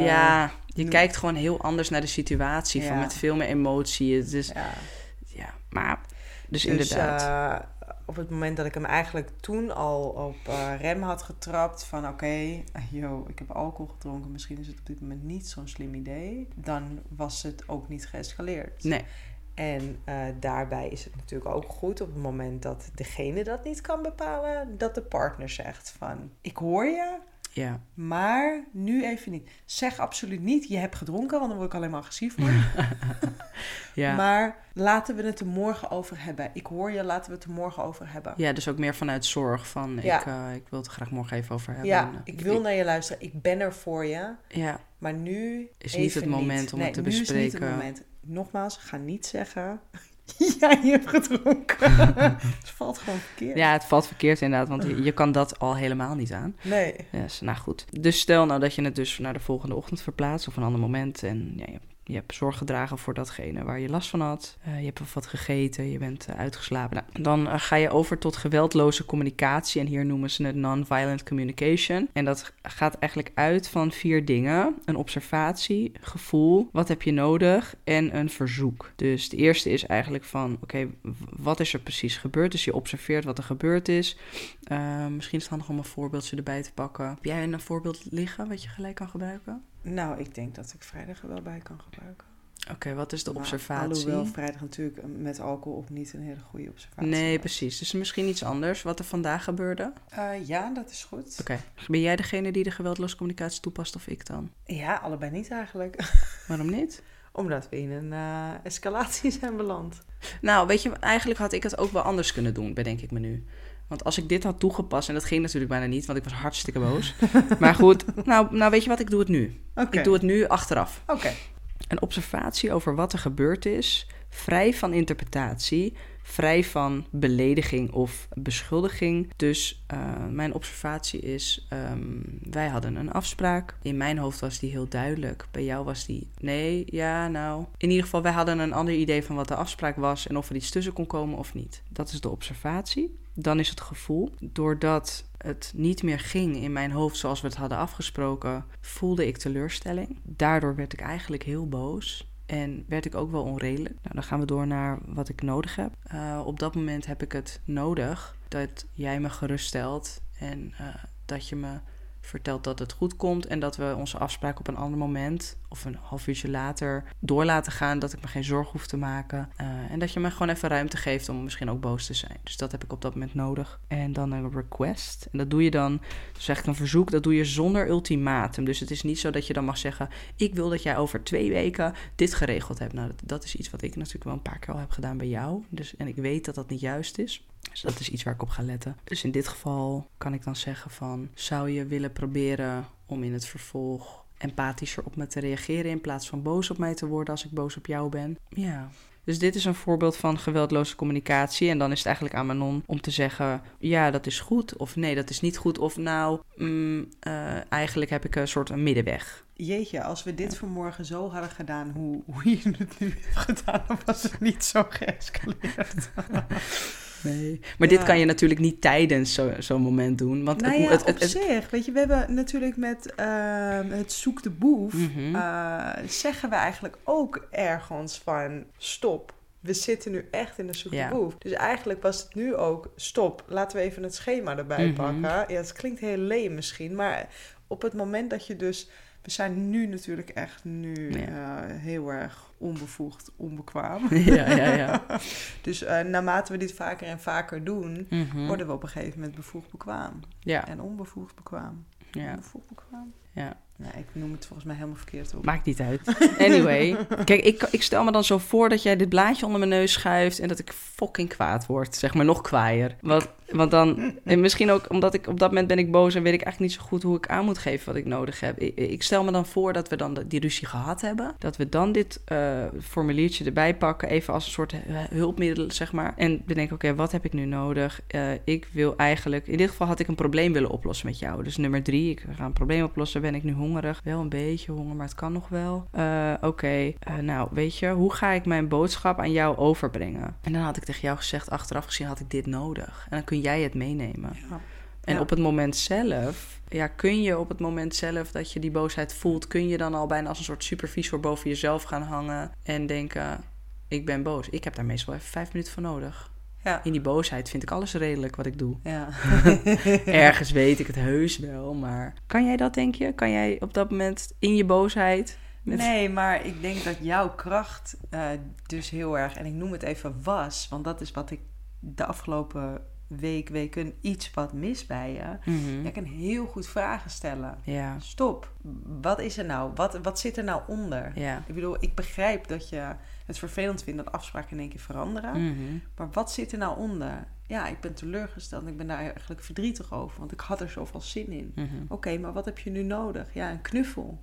B: ja, je
A: mm.
B: kijkt gewoon heel anders naar de situatie. Van met veel meer emotie. Het is,
A: ja.
B: ja, maar... Dus,
A: Dus
B: inderdaad.
A: Op het moment dat ik hem eigenlijk toen al op eh, rem had getrapt van oké, eh, yo, ik heb alcohol gedronken, misschien is het op dit moment niet zo'n slim idee, dan was het ook niet geëscaleerd.
B: nee,
A: En eh, daarbij is het natuurlijk ook goed op het moment dat degene dat niet kan bepalen, dat de partner zegt van ik hoor je,
B: ja.
A: maar nu even niet. Zeg absoluut niet, je hebt gedronken, want dan word ik alleen maar agressief van. (laughs) (laughs)
B: Ja.
A: Maar laten we het er morgen over hebben. Ik hoor je, laten we het er morgen over hebben.
B: ja, dus ook meer vanuit zorg. Van,
A: Ja.
B: ik, eh, ik wil het er graag morgen even over hebben.
A: Ja,
B: En, eh,
A: ik wil naar je luisteren. Ik ben er voor je.
B: Ja,
A: Maar nu
B: Is niet het moment om
A: nee,
B: het te
A: nu is niet het
B: bespreken.
A: moment. Nogmaals, ga niet zeggen... (laughs) Ja, je hebt gedronken. (laughs) het valt gewoon verkeerd.
B: Ja, het valt verkeerd inderdaad, want je, je kan dat al helemaal niet aan.
A: Nee.
B: Yes, nou goed. Dus stel nou dat je het dus naar de volgende ochtend verplaatst of een ander moment en ja, je je hebt zorg gedragen voor datgene waar je last van had. Uh, je hebt wat gegeten, je bent uh, uitgeslapen. Nou, dan uh, ga je over tot geweldloze communicatie. En hier noemen ze het non-violent communication. En dat gaat eigenlijk uit van vier dingen: een observatie, gevoel, wat heb je nodig en een verzoek. Dus de eerste is eigenlijk van: oké, wat is er precies gebeurd? Dus je observeert wat er gebeurd is. misschien is het handig om een voorbeeldje erbij te pakken. Heb jij een voorbeeld liggen wat je gelijk kan gebruiken?
A: Nou, ik denk dat ik vrijdag er wel bij kan gebruiken.
B: Oké, wat is de
A: Maar
B: observatie?
A: Alhoewel vrijdag natuurlijk met alcohol ook niet een hele goede observatie
B: Nee,
A: was.
B: precies. Dus misschien iets anders wat er vandaag gebeurde.
A: Eh, ja, dat is goed.
B: Oké. Ben jij degene die de geweldloze communicatie toepast of ik dan?
A: Ja, allebei niet eigenlijk. (laughs)
B: Waarom niet?
A: Omdat we in een eh, escalatie (laughs) zijn beland.
B: Nou, weet je, eigenlijk had ik het ook wel anders kunnen doen, bedenk ik me nu. Want als ik dit had toegepast, en dat ging natuurlijk bijna niet, want ik was hartstikke boos. (laughs) maar goed, nou, nou weet je wat, ik doe het nu. Ik doe het nu achteraf.
A: Oké.
B: Een observatie over wat er gebeurd is, vrij van interpretatie, vrij van belediging of beschuldiging. Dus uh, mijn observatie is: um, wij hadden een afspraak. In mijn hoofd was die heel duidelijk. Bij jou was die nee, ja, nou. In ieder geval, wij hadden een ander idee van wat de afspraak was en of er iets tussen kon komen of niet. Dat is de observatie. Dan is het gevoel. Doordat het niet meer ging in mijn hoofd zoals we het hadden afgesproken, voelde ik teleurstelling. Daardoor werd ik eigenlijk heel boos. En werd ik ook wel onredelijk. Nou, dan gaan we door naar wat ik nodig heb. Uh, op dat moment heb ik het nodig dat jij me geruststelt en uh, dat je me vertelt dat het goed komt en dat we onze afspraak op een ander moment of een half uurtje later door laten gaan, dat ik me geen zorg hoef te maken uh, en dat je me gewoon even ruimte geeft om misschien ook boos te zijn. Dus dat heb ik op dat moment nodig. En dan een request en dat doe je dan, dus eigenlijk een verzoek, dat doe je zonder ultimatum. Dus het is niet zo dat je dan mag zeggen, ik wil dat jij over twee weken dit geregeld hebt. Nou, dat, dat is iets wat ik natuurlijk wel een paar keer al heb gedaan bij jou. Dus, en ik weet dat dat niet juist is. Dus dat is iets waar ik op ga letten. Dus in dit geval kan ik dan zeggen van... zou je willen proberen om in het vervolg empathischer op me te reageren... in plaats van boos op mij te worden als ik boos op jou ben? Ja. Dus dit is een voorbeeld van geweldloze communicatie. En dan is het eigenlijk aan Manon om te zeggen... ja, dat is goed. Of nee, dat is niet goed. Of nou, mm, uh, eigenlijk heb ik een soort een middenweg.
A: Jeetje, als we dit vanmorgen zo hadden gedaan hoe, hoe je het nu hebt gedaan... dan was het niet zo geëscaleerd. (laughs)
B: Nee. Maar ja. dit kan je natuurlijk niet tijdens zo'n zo moment doen. Want
A: nou
B: het,
A: ja,
B: het,
A: op
B: het,
A: zich. Weet je, we hebben natuurlijk met uh, het zoek de boef...
B: Mhm.
A: uh, zeggen we eigenlijk ook ergens van stop. We zitten nu echt in de zoek de
B: Ja.
A: boef. Dus eigenlijk was het nu ook stop. Laten we even het schema erbij
B: Mhm.
A: pakken. Ja, het klinkt heel leem misschien. Maar op het moment dat je dus... We zijn nu natuurlijk echt nu
B: Ja.
A: uh, heel erg onbevoegd, onbekwaam. (laughs)
B: ja, ja, ja. (laughs)
A: Dus uh, naarmate we dit vaker en vaker doen,
B: Mhm.
A: worden we op een gegeven moment bevoegd bekwaam.
B: ja,
A: En onbevoegd bekwaam.
B: ja,
A: Onbevoegd bekwaam.
B: ja.
A: Ik noem het volgens mij helemaal verkeerd op.
B: Maakt niet uit. Anyway, (laughs) kijk, ik, ik stel me dan zo voor dat jij dit blaadje onder mijn neus schuift en dat ik fucking kwaad word. Zeg maar nog kwaaier. Want, want dan, en misschien ook omdat ik op dat moment ben ik boos en weet ik eigenlijk niet zo goed hoe ik aan moet geven wat ik nodig heb. Ik, ik stel me dan voor dat we dan die ruzie gehad hebben. Dat we dan dit eh, formuliertje erbij pakken, even als een soort hulpmiddel, zeg maar. En bedenken, oké, wat heb ik nu nodig? Eh, ik wil eigenlijk, in dit geval had ik een probleem willen oplossen met jou. Dus nummer drie, ik ga een probleem oplossen. Ben ik nu hongerig? Wel een beetje honger, maar het kan nog wel. Eh, oké, eh, nou, weet je, hoe ga ik mijn boodschap aan jou overbrengen? En dan had ik tegen jou gezegd, achteraf gezien had ik dit nodig. En dan kun jij het meenemen.
A: Ja.
B: En
A: Ja.
B: op het moment zelf, ja, kun je op het moment zelf dat je die boosheid voelt, kun je dan al bijna als een soort supervisor boven jezelf gaan hangen en denken: ik ben boos. Ik heb daar meestal even vijf minuten voor nodig.
A: Ja.
B: In die boosheid vind ik alles redelijk wat ik doe.
A: Ja. (laughs)
B: Ergens weet ik het heus wel, maar kan jij dat, denk je? Kan jij op dat moment in je boosheid? met-
A: Nee, maar ik denk dat jouw kracht eh, dus heel erg, en ik noem het even was, want dat is wat ik de afgelopen week, weken iets wat mis bij je. Jij kan heel goed vragen stellen.
B: Ja,
A: Stop. Wat is er nou? Wat, wat zit er nou onder?
B: ja.
A: Ik bedoel, ik begrijp dat je het vervelend vindt dat afspraken in één keer veranderen.
B: Mhm.
A: Maar wat zit er nou onder? Ja, ik ben teleurgesteld. Ik ben daar eigenlijk verdrietig over. Want ik had er zoveel zin in.
B: Mhm.
A: Oké, maar wat heb je nu nodig? Ja, een knuffel.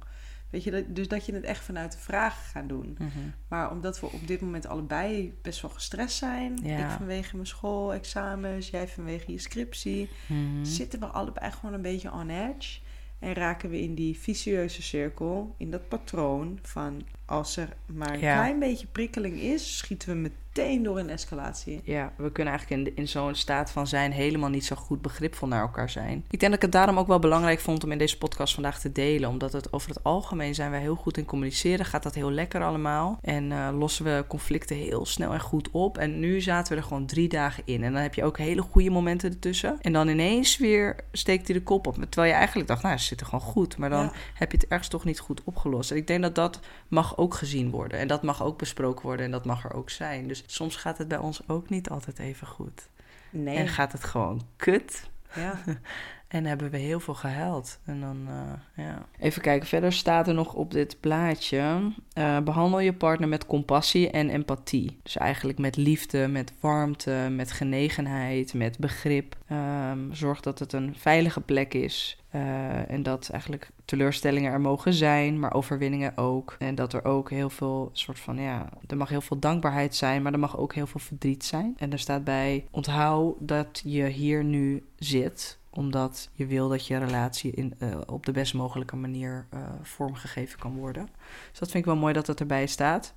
A: Weet je, dus dat je het echt vanuit de vraag gaat doen.
B: Mhm.
A: Maar omdat we op dit moment allebei best wel gestrest zijn,
B: Ja.
A: ik vanwege mijn school, examens, jij vanwege je scriptie,
B: Mhm.
A: zitten we allebei gewoon een beetje on edge. En raken we in die vicieuze cirkel, in dat patroon van als er maar een
B: Ja.
A: klein beetje prikkeling is, schieten we meteen door een escalatie.
B: Ja, we kunnen eigenlijk in, in zo'n staat van zijn helemaal niet zo goed begripvol naar elkaar zijn. Ik denk dat ik het daarom ook wel belangrijk vond om in deze podcast vandaag te delen. Omdat het over het algemeen zijn wij heel goed in communiceren. Gaat dat heel lekker allemaal. En eh, lossen we conflicten heel snel en goed op. En nu zaten we er gewoon drie dagen in. En dan heb je ook hele goede momenten ertussen. En dan ineens weer steekt hij de kop op. Terwijl je eigenlijk dacht, nou, ze zitten gewoon goed. Maar dan
A: Ja.
B: heb je het ergens toch niet goed opgelost. En ik denk dat dat mag ook gezien worden. En dat mag ook besproken worden. En dat mag er ook zijn. Dus soms gaat het bij ons ook niet altijd even goed.
A: Nee.
B: En gaat het gewoon kut.
A: Ja. (laughs)
B: En hebben we heel veel gehuild. En dan, eh, ja. Even kijken, verder staat er nog op dit blaadje... eh, behandel je partner met compassie en empathie. Dus eigenlijk met liefde, met warmte, met genegenheid, met begrip. Ehm, zorg dat het een veilige plek is. eh, en dat eigenlijk teleurstellingen er mogen zijn, maar overwinningen ook. En dat er ook heel veel soort van, ja... Er mag heel veel dankbaarheid zijn, maar er mag ook heel veel verdriet zijn. En er staat bij, onthoud dat je hier nu zit omdat je wil dat je relatie in, eh, op de best mogelijke manier eh, vormgegeven kan worden. Dus dat vind ik wel mooi dat het erbij staat.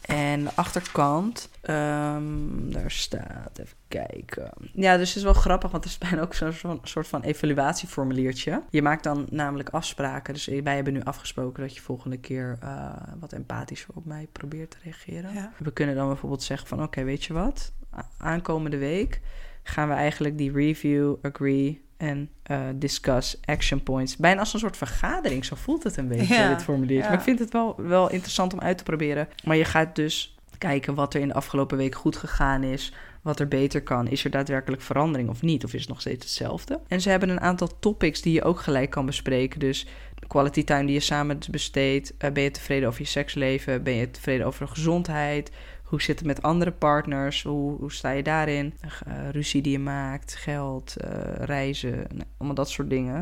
B: En de achterkant, ehm, daar staat, even kijken. Ja, dus het is wel grappig, want er is bijna ook zo'n soort van evaluatieformuliertje. Je maakt dan namelijk afspraken. Dus wij hebben nu afgesproken dat je volgende keer eh, wat empathischer op mij probeert te reageren.
A: Ja.
B: We kunnen dan bijvoorbeeld zeggen van, oké, weet je wat? Aankomende week gaan we eigenlijk die review, agree en eh, discuss action points. Bijna als een soort vergadering, zo voelt het een beetje,
A: Ja,
B: dit formulier.
A: ja.
B: Maar ik vind het wel, wel interessant om uit te proberen. Maar je gaat dus kijken wat er in de afgelopen week goed gegaan is, wat er beter kan. Is er daadwerkelijk verandering of niet? Of is het nog steeds hetzelfde? En ze hebben een aantal topics die je ook gelijk kan bespreken. Dus de quality time die je samen besteedt. Eh, ben je tevreden over je seksleven? Ben je tevreden over de gezondheid? Hoe zit het met andere partners? Hoe, hoe sta je daarin? Eh, ruzie die je maakt, geld, eh, reizen, nou, allemaal dat soort dingen.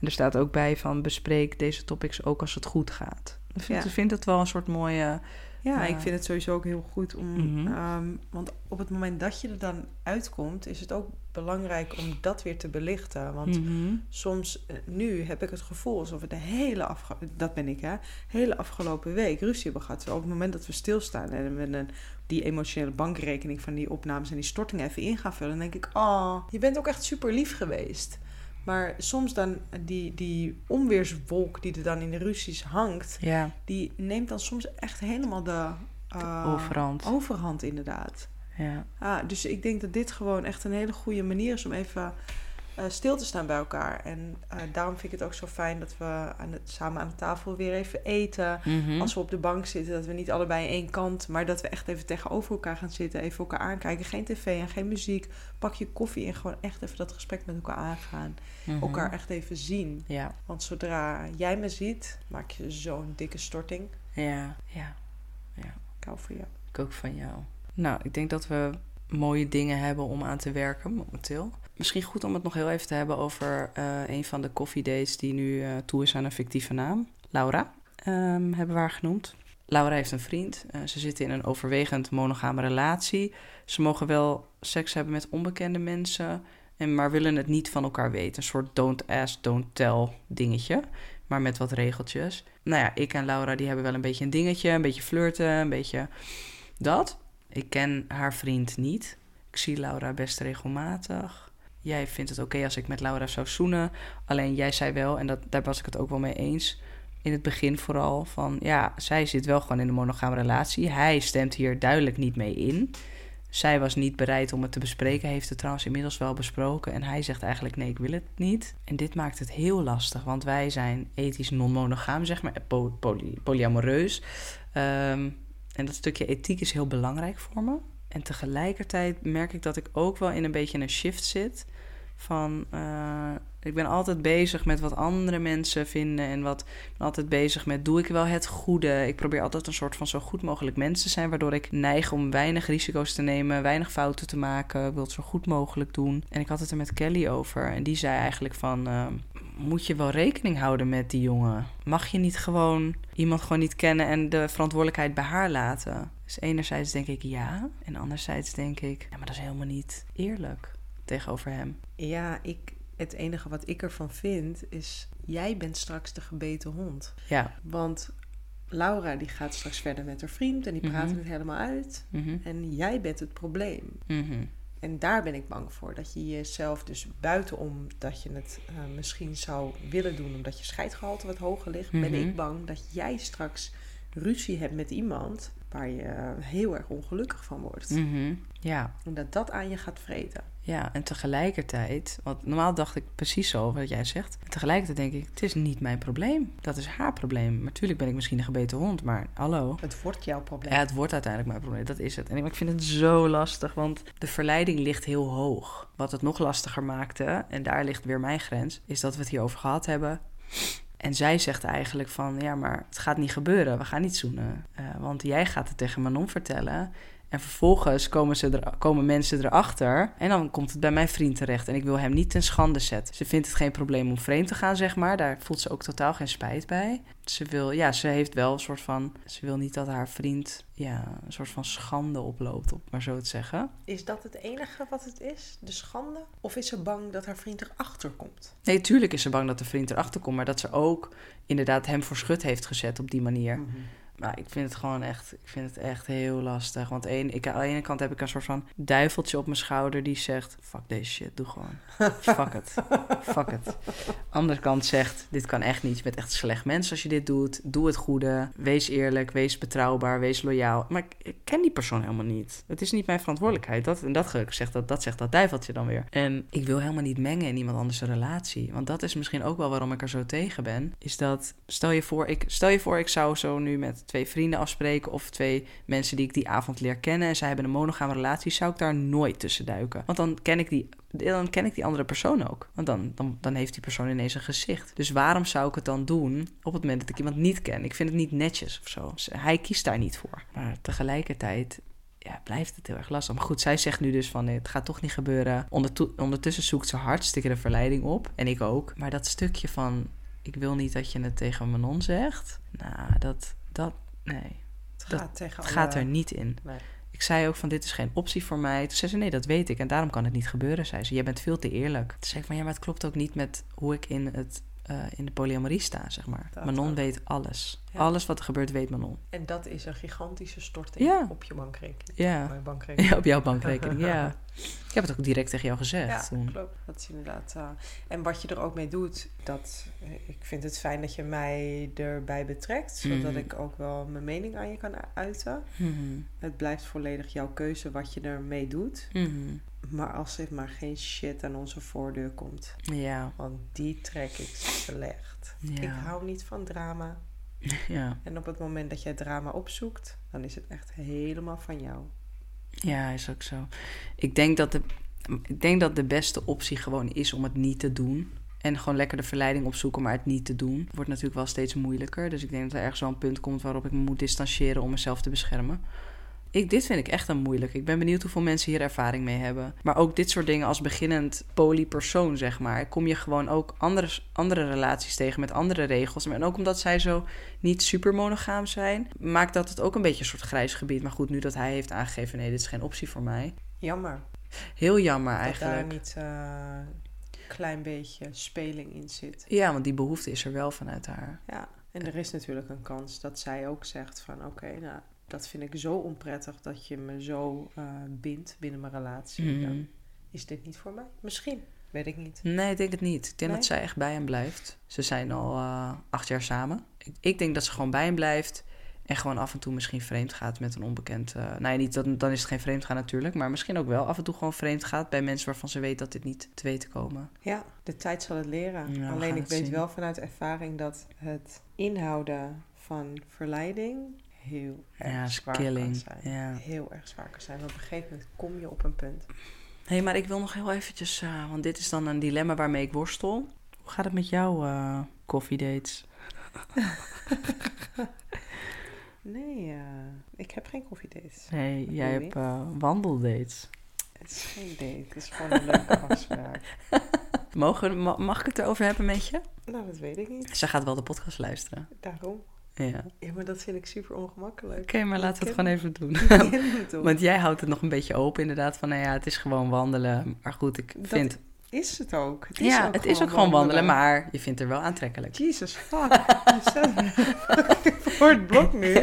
B: En er staat ook bij van bespreek deze topics ook als het goed gaat. Ik vind,
A: Ja.
B: vind het wel een soort mooie...
A: Ja, ik vind het sowieso ook heel goed om.
B: Mhm.
A: ehm, want op het moment dat je er dan uitkomt, is het ook belangrijk om dat weer te belichten. Want
B: Mhm.
A: soms, eh, nu heb ik het gevoel alsof we de hele, dat ben ik hè, hele afgelopen week ruzie hebben gehad. Op het moment dat we stilstaan en we een, die emotionele bankrekening van die opnames en die storting even in gaan vullen, dan denk ik, oh, je bent ook echt super lief geweest. Maar soms dan die, die onweerswolk die er dan in de ruzies hangt,
B: Ja,
A: die neemt dan soms echt helemaal de eh,
B: overhand.
A: overhand, inderdaad.
B: Ja.
A: Ah, dus ik denk dat dit gewoon echt een hele goede manier is om even eh, stil te staan bij elkaar. En eh, daarom vind ik het ook zo fijn dat we aan samen aan de tafel weer even eten.
B: Mhm.
A: Als we op de bank zitten, dat we niet allebei één kant, maar dat we echt even tegenover elkaar gaan zitten, even elkaar aankijken. Geen tv en geen muziek. Pak je koffie en gewoon echt even dat gesprek met elkaar aangaan.
B: Mhm.
A: Elkaar echt even zien.
B: Ja,
A: Want zodra jij me ziet, maak je zo'n dikke storting.
B: ja, ja.
A: Ik hou voor jou.
B: Ik ook van jou. Nou, ik denk dat we mooie dingen hebben om aan te werken momenteel. Misschien goed om het nog heel even te hebben over eh, een van de koffiedates die nu eh, toe is aan een fictieve naam. Laura ehm, hebben we haar genoemd. Laura heeft een vriend. Eh, ze zitten in een overwegend monogame relatie. Ze mogen wel seks hebben met onbekende mensen, en maar willen het niet van elkaar weten. Een soort don't ask, don't tell dingetje, maar met wat regeltjes. Nou ja, ik en Laura die hebben wel een beetje een dingetje, een beetje flirten, een beetje dat. Ik ken haar vriend niet. Ik zie Laura best regelmatig. Jij vindt het oké als ik met Laura zou zoenen. Alleen jij zei wel, en dat, daar was ik het ook wel mee eens. In het begin vooral van ja, zij zit wel gewoon in een monogame relatie. Hij stemt hier duidelijk niet mee in. Zij was niet bereid om het te bespreken. Heeft het trouwens inmiddels wel besproken. En hij zegt eigenlijk nee, ik wil het niet. En dit maakt het heel lastig. Want wij zijn ethisch non-monogaam, zeg maar. po- poly- polyamoreus. Ehm, en dat stukje ethiek is heel belangrijk voor me. En tegelijkertijd merk ik dat ik ook wel in een beetje een shift zit. Van, eh, Ik ben altijd bezig met wat andere mensen vinden en wat ik ben altijd bezig met doe ik wel het goede. Ik probeer altijd een soort van zo goed mogelijk mens te zijn, waardoor ik neig om weinig risico's te nemen, weinig fouten te maken, ik wil het zo goed mogelijk doen. En ik had het er met Kelly over en die zei eigenlijk van uh, moet je wel rekening houden met die jongen? Mag je niet gewoon iemand gewoon niet kennen en de verantwoordelijkheid bij haar laten? Dus enerzijds denk ik ja, en anderzijds denk ik, ja, maar dat is helemaal niet eerlijk tegenover hem.
A: Ja, ik, het enige wat ik ervan vind is, jij bent straks de gebeten hond.
B: Ja.
A: Want Laura die gaat straks verder met haar vriend en die praten
B: Mhm.
A: het helemaal uit.
B: Mhm.
A: En jij bent het probleem.
B: Mhm.
A: En daar ben ik bang voor. Dat je jezelf dus buitenom dat je het eh, misschien zou willen doen omdat je scheidgehalte wat hoger ligt, ben ik bang dat jij straks ruzie hebt met iemand waar je heel erg ongelukkig van wordt.
B: Ja.
A: En dat dat aan je gaat vreten.
B: Ja, en tegelijkertijd, want normaal dacht ik precies zo wat jij zegt. En tegelijkertijd denk ik, het is niet mijn probleem. Dat is haar probleem. Natuurlijk ben ik misschien een gebeten hond, maar hallo.
A: Het wordt jouw probleem.
B: Ja, het wordt uiteindelijk mijn probleem, dat is het. En ik, ik vind het zo lastig, want de verleiding ligt heel hoog. Wat het nog lastiger maakte, en daar ligt weer mijn grens, is dat we het hierover gehad hebben. En zij zegt eigenlijk van, ja, maar het gaat niet gebeuren, we gaan niet zoenen. Eh, want jij gaat het tegen Manon vertellen. En vervolgens komen, ze er, komen mensen erachter. En dan komt het bij mijn vriend terecht. En ik wil hem niet ten schande zetten. Ze vindt het geen probleem om vreemd te gaan, zeg maar. Daar voelt ze ook totaal geen spijt bij. Ze wil, ja, ze heeft wel een soort van. Ze wil niet dat haar vriend, ja, een soort van schande oploopt, om maar zo te zeggen.
A: Is dat het enige wat het is? De schande? Of is ze bang dat haar vriend erachter komt?
B: Nee, tuurlijk is ze bang dat de vriend erachter komt. Maar dat ze ook inderdaad hem voor schut heeft gezet op die manier. Maar ik vind het gewoon echt, ik vind het echt heel lastig. Want één, ik, aan de ene kant heb ik een soort van duiveltje op mijn schouder die zegt: Fuck deze shit, doe gewoon. Fuck het. Fuck het. (laughs) Andere kant zegt: Dit kan echt niet. Je bent echt een slecht mens als je dit doet. Doe het goede. Wees eerlijk. Wees betrouwbaar. Wees loyaal. Maar ik, ik ken die persoon helemaal niet. Het is niet mijn verantwoordelijkheid. Dat, en dat zegt dat, dat zegt dat duiveltje dan weer. En ik wil helemaal niet mengen in iemand anders relatie. Want dat is misschien ook wel waarom ik er zo tegen ben. Is dat, stel je voor, ik, stel je voor, ik zou zo nu met twee vrienden afspreken. Of twee mensen die ik die avond leer kennen. En zij hebben een monogame relatie. Zou ik daar nooit tussen duiken. Want dan ken ik die dan ken ik die andere persoon ook. Want dan, dan, dan heeft die persoon ineens een gezicht. Dus waarom zou ik het dan doen op het moment dat ik iemand niet ken? Ik vind het niet netjes of zo. Dus hij kiest daar niet voor. Maar tegelijkertijd ja, blijft het heel erg lastig. Maar goed, zij zegt nu dus van het gaat toch niet gebeuren. Ondertussen zoekt ze hartstikke de verleiding op. En ik ook. Maar dat stukje van ik wil niet dat je het tegen Manon zegt. Nou, dat, dat, nee.
A: Het
B: Dat
A: gaat tegen alle-
B: er niet in.
A: Nee.
B: Ik zei ook van dit is geen optie voor mij. Toen zei ze nee, dat weet ik en daarom kan het niet gebeuren, zei ze. Jij bent veel te eerlijk. Toen zei ik van ja, maar het klopt ook niet met hoe ik in, het, eh, in de polyamorie sta, zeg maar.
A: Dat
B: Manon
A: ook.
B: weet alles.
A: Ja.
B: Alles wat er gebeurt weet Manon.
A: En dat is een gigantische storting
B: Ja.
A: op je bankrekening.
B: Ja.
A: Mijn (laughs) bankrekening.
B: ja, op jouw bankrekening, ja. (laughs) Ik heb het ook direct tegen jou gezegd
A: Ja, klopt. Dat is inderdaad. eh, en wat je er ook mee doet, dat eh, ik vind het fijn dat je mij erbij betrekt, zodat
B: Mhm.
A: ik ook wel mijn mening aan je kan uiten.
B: Mhm.
A: Het blijft volledig jouw keuze wat je ermee doet.
B: Mhm.
A: Maar als er maar geen shit aan onze voordeur komt,
B: Ja,
A: want die trek ik slecht.
B: Ja.
A: Ik hou niet van drama. (laughs)
B: ja.
A: En op het moment dat jij drama opzoekt, dan is het echt helemaal van jou.
B: Ja, is ook zo. Ik denk dat de, ik denk dat de beste optie gewoon is om het niet te doen. En gewoon lekker de verleiding opzoeken, maar het niet te doen. Wordt natuurlijk wel steeds moeilijker. Dus ik denk dat er ergens wel een punt komt waarop ik me moet distancieren om mezelf te beschermen. Ik, dit vind ik echt een moeilijk. Ik ben benieuwd hoeveel mensen hier ervaring mee hebben. Maar ook dit soort dingen als beginnend polypersoon, zeg maar. Kom je gewoon ook andere, andere relaties tegen met andere regels. En ook omdat zij zo niet super monogaam zijn, maakt dat het ook een beetje een soort grijs gebied. Maar goed, nu dat hij heeft aangegeven, nee, dit is geen optie voor mij.
A: Jammer
B: Heel jammer
A: dat daar
B: eigenlijk.
A: niet eh, een klein beetje speling in zit.
B: Ja, want die behoefte is er wel vanuit haar.
A: Ja, en er is natuurlijk een kans dat zij ook zegt van oké, nou, dat vind ik zo onprettig dat je me zo eh, bindt binnen mijn relatie.
B: Mhm.
A: Dan is dit niet voor mij? Misschien, weet ik niet.
B: Nee, ik denk het niet. Ik denk
A: Nee?
B: dat zij echt bij hem blijft. Ze zijn al eh, acht jaar samen. Ik, ik denk dat ze gewoon bij hem blijft. En gewoon af en toe misschien vreemd gaat met een onbekend. eh nou ja, niet, dan, dan is het geen vreemd gaan natuurlijk. Maar misschien ook wel af en toe gewoon vreemd gaat bij mensen waarvan ze weet dat dit niet te weten komen.
A: Ja, de tijd zal het leren.
B: Ja,
A: Alleen ik weet
B: zien.
A: wel vanuit ervaring dat het inhouden van verleiding heel erg
B: Ja,
A: zwaar
B: killing.
A: kan zijn.
B: Ja.
A: Heel erg zwaar kan zijn. Want op een gegeven moment kom je op een punt.
B: Hé, hey, maar ik wil nog heel eventjes, eh, want dit is dan een dilemma waarmee ik worstel. gaat het met jouw eh koffiedates? (laughs)
A: Nee, eh, ik heb geen koffiedates.
B: Nee, jij hebt wandeldates.
A: Het is geen date, het is gewoon een leuke (laughs) afspraak.
B: Mogen, ma- mag ik het erover hebben met je?
A: Nou, dat weet ik niet.
B: Ze gaat wel de podcast luisteren.
A: Daarom.
B: Ja.
A: Ja, maar dat vind ik super ongemakkelijk.
B: Oké, maar laten we het gewoon even doen. (laughs) Want jij houdt het nog een beetje open, inderdaad. Van nou ja, het is gewoon wandelen. Maar goed, ik
A: Dat
B: vind.
A: Is het ook. Het
B: ja, het is ook gewoon wandelen, maar je vindt er wel aantrekkelijk.
A: Jesus fuck. Voor (laughs) het blok nu. (laughs)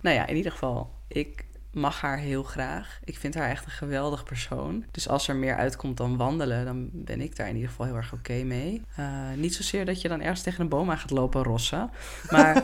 B: Nou ja, in ieder geval, ik mag haar heel graag. Ik vind haar echt een geweldig persoon. Dus als er meer uitkomt dan wandelen, dan ben ik daar in ieder geval heel erg oké mee. Eh, niet zozeer dat je dan ergens tegen een boom aan gaat lopen rossen. Maar,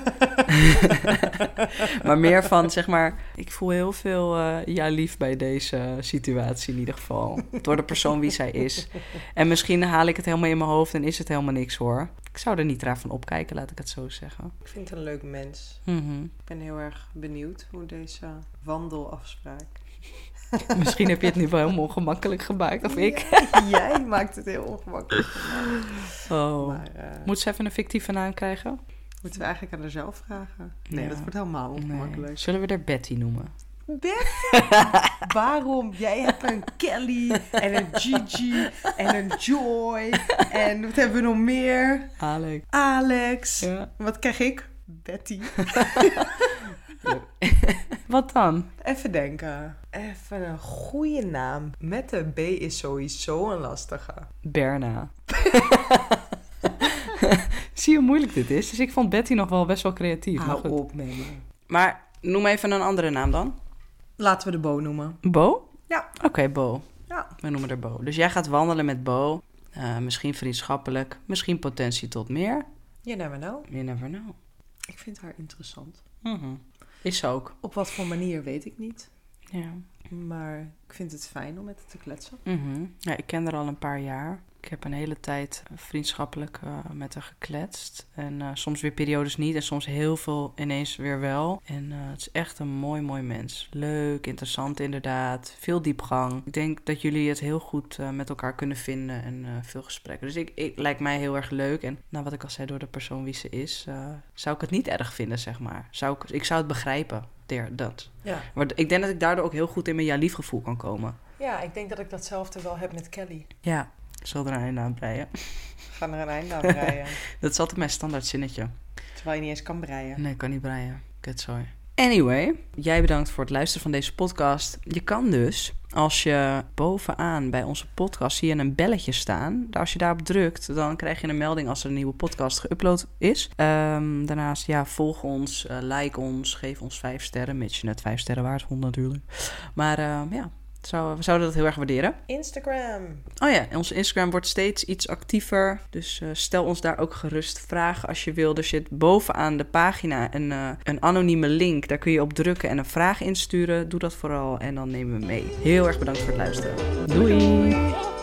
B: (laughs) maar meer van, zeg maar, ik voel heel veel eh, ja lief bij deze situatie in ieder geval. Door de persoon wie zij is. En misschien haal ik het helemaal in mijn hoofd en is het helemaal niks hoor. Ik zou er niet raar van opkijken, laat ik het zo zeggen.
A: Ik vind het een leuk mens.
B: Mhm.
A: Ik ben heel erg benieuwd hoe deze wandelafspraak... (laughs)
B: Misschien heb je het nu wel helemaal ongemakkelijk gemaakt, of ik. (laughs)
A: Jij maakt het heel ongemakkelijk.
B: Oh.
A: Maar eh,
B: Moet ze even een fictieve naam krijgen?
A: moeten we eigenlijk aan haarzelf vragen? Nee,
B: Ja.
A: dat wordt helemaal ongemakkelijk.
B: Nee. Zullen we er Betty noemen?
A: Bert, waarom? Jij hebt een Kelly en een Gigi en een Joy. En wat hebben we nog meer?
B: Alex.
A: Alex.
B: Ja.
A: Wat krijg ik? Betty. (laughs)
B: Wat dan?
A: Even denken. Even een goede naam. Met de B is sowieso een lastige.
B: Berna. (laughs) Zie je hoe moeilijk dit is? Dus ik vond Betty nog wel best wel creatief.
A: Hou op
B: maar noem even een andere naam dan.
A: Laten we de Bo noemen.
B: Bo?
A: Ja.
B: Oké, Bo.
A: Ja.
B: We noemen er Bo. Dus jij gaat wandelen met Bo. Eh, misschien vriendschappelijk. Misschien potentie tot meer.
A: You never know.
B: You never know.
A: Ik vind haar interessant.
B: Mhm. Is ze ook.
A: Op wat voor manier weet ik niet.
B: Ja.
A: Maar ik vind het fijn om met haar te kletsen.
B: Mhm. ja, ik ken haar al een paar jaar. Ik heb een hele tijd vriendschappelijk eh, met haar gekletst. En eh, soms weer periodes niet en soms heel veel ineens weer wel. En eh, het is echt een mooi, mooi mens. Leuk, interessant inderdaad. Veel diepgang. Ik denk dat jullie het heel goed eh, met elkaar kunnen vinden en eh, veel gesprekken. Dus ik, ik lijkt mij heel erg leuk. En nou, wat ik al zei, door de persoon wie ze is, eh, zou ik het niet erg vinden, zeg maar. Zou ik, ik zou het begrijpen, der- dat.
A: Ja.
B: Maar ik denk dat ik daardoor ook heel goed in mijn ja-lief gevoel kan komen.
A: ja, ik denk dat ik datzelfde wel heb met Kelly.
B: Ja, ik zal er een einde aan breien.
A: Ga er een einde aan breien. (laughs)
B: Dat is altijd mijn standaard zinnetje.
A: Terwijl je niet eens kan breien.
B: Nee, ik kan niet breien. Kutzooi. Anyway, jij bedankt voor het luisteren van deze podcast. Je kan dus, als je bovenaan bij onze podcast zie je een belletje staan. Als je daarop drukt, dan krijg je een melding als er een nieuwe podcast geüpload is. Ehm, daarnaast, ja, volg ons, eh, like ons, geef ons vijf sterren. Mits je net vijf sterren waard vond natuurlijk. Maar ehm, ja, zou, we zouden dat heel erg waarderen.
A: Instagram.
B: Oh ja, onze Instagram wordt steeds iets actiever. Dus eh, stel ons daar ook gerust vragen als je wil. Er zit bovenaan de pagina een, eh, een anonieme link. Daar kun je op drukken en een vraag insturen. Doe dat vooral en dan nemen we mee. Heel erg bedankt voor het luisteren. Doei!